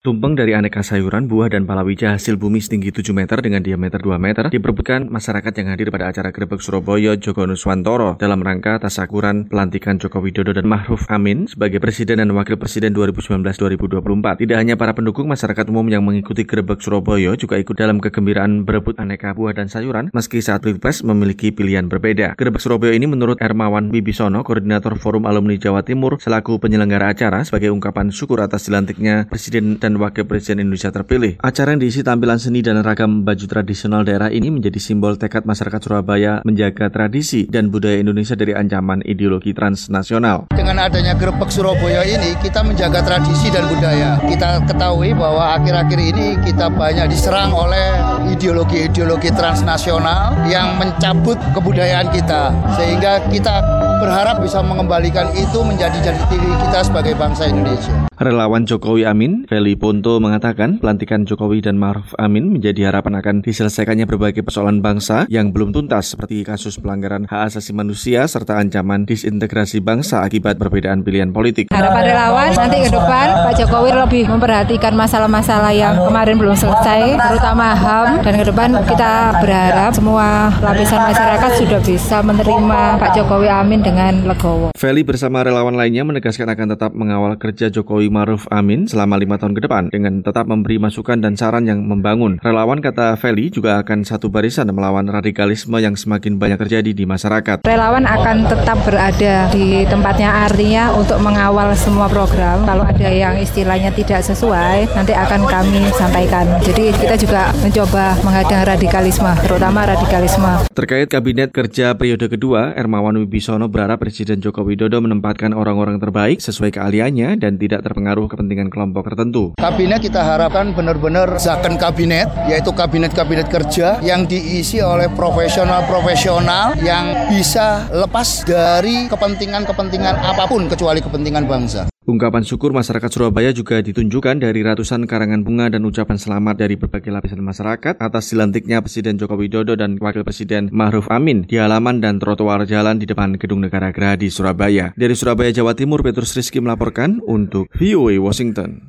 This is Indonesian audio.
Tumpeng dari aneka sayuran, buah, dan palawija hasil bumi setinggi 7 meter dengan diameter 2 meter diperbutkan masyarakat yang hadir pada acara Grebek Surabaya Joko Nuswantoro dalam rangka tasakuran pelantikan Joko Widodo dan Mahruf Amin sebagai Presiden dan Wakil Presiden 2019-2024. Tidak hanya para pendukung masyarakat umum yang mengikuti Grebek Surabaya juga ikut dalam kegembiraan berebut aneka buah dan sayuran meski saat Pilpres memiliki pilihan berbeda. Grebek Surabaya ini menurut Ermawan Bibisono, Koordinator Forum Alumni Jawa Timur selaku penyelenggara acara sebagai ungkapan syukur atas dilantiknya Presiden dan dan Wakil Presiden Indonesia terpilih. Acara yang diisi tampilan seni dan ragam baju tradisional daerah ini menjadi simbol tekad masyarakat Surabaya menjaga tradisi dan budaya Indonesia dari ancaman ideologi transnasional. Dengan adanya Grebek Surabaya ini, kita menjaga tradisi dan budaya. Kita ketahui bahwa akhir-akhir ini kita banyak diserang oleh ideologi-ideologi transnasional yang mencabut kebudayaan kita. Sehingga kita berharap bisa mengembalikan itu menjadi jati diri kita sebagai bangsa Indonesia. Relawan Jokowi Amin, Feli Ponto mengatakan pelantikan Jokowi dan Maruf Amin menjadi harapan akan diselesaikannya berbagai persoalan bangsa yang belum tuntas seperti kasus pelanggaran hak asasi manusia serta ancaman disintegrasi bangsa akibat perbedaan pilihan politik. Harapan relawan nanti ke depan Pak Jokowi lebih memperhatikan masalah-masalah yang kemarin belum selesai, terutama HAM dan ke depan kita berharap semua lapisan masyarakat sudah bisa menerima Pak Jokowi Amin dengan legowo. Feli bersama relawan lainnya menegaskan akan tetap mengawal kerja Jokowi Maruf Amin selama lima tahun ke depan dengan tetap memberi masukan dan saran yang membangun. Relawan kata Feli juga akan satu barisan melawan radikalisme yang semakin banyak terjadi di masyarakat. Relawan akan tetap berada di tempatnya artinya untuk mengawal semua program. Kalau ada yang istilahnya tidak sesuai, nanti akan kami sampaikan. Jadi kita juga mencoba menghadang radikalisme, terutama radikalisme. Terkait Kabinet Kerja periode kedua, Ermawan Wibisono berharap Presiden Joko Widodo menempatkan orang-orang terbaik sesuai keahliannya dan tidak terpengaruh pengaruh kepentingan kelompok tertentu. Kabinet kita harapkan benar-benar zakon kabinet, yaitu kabinet-kabinet kerja yang diisi oleh profesional-profesional yang bisa lepas dari kepentingan-kepentingan apa pun kecuali kepentingan bangsa. Ungkapan syukur masyarakat Surabaya juga ditunjukkan dari ratusan karangan bunga dan ucapan selamat dari berbagai lapisan masyarakat atas dilantiknya Presiden Joko Widodo dan Wakil Presiden Ma'ruf Amin di halaman dan trotoar jalan di depan Gedung Negara Gerahadi Surabaya. Dari Surabaya, Jawa Timur, Petrus Rizky melaporkan untuk VOA Washington.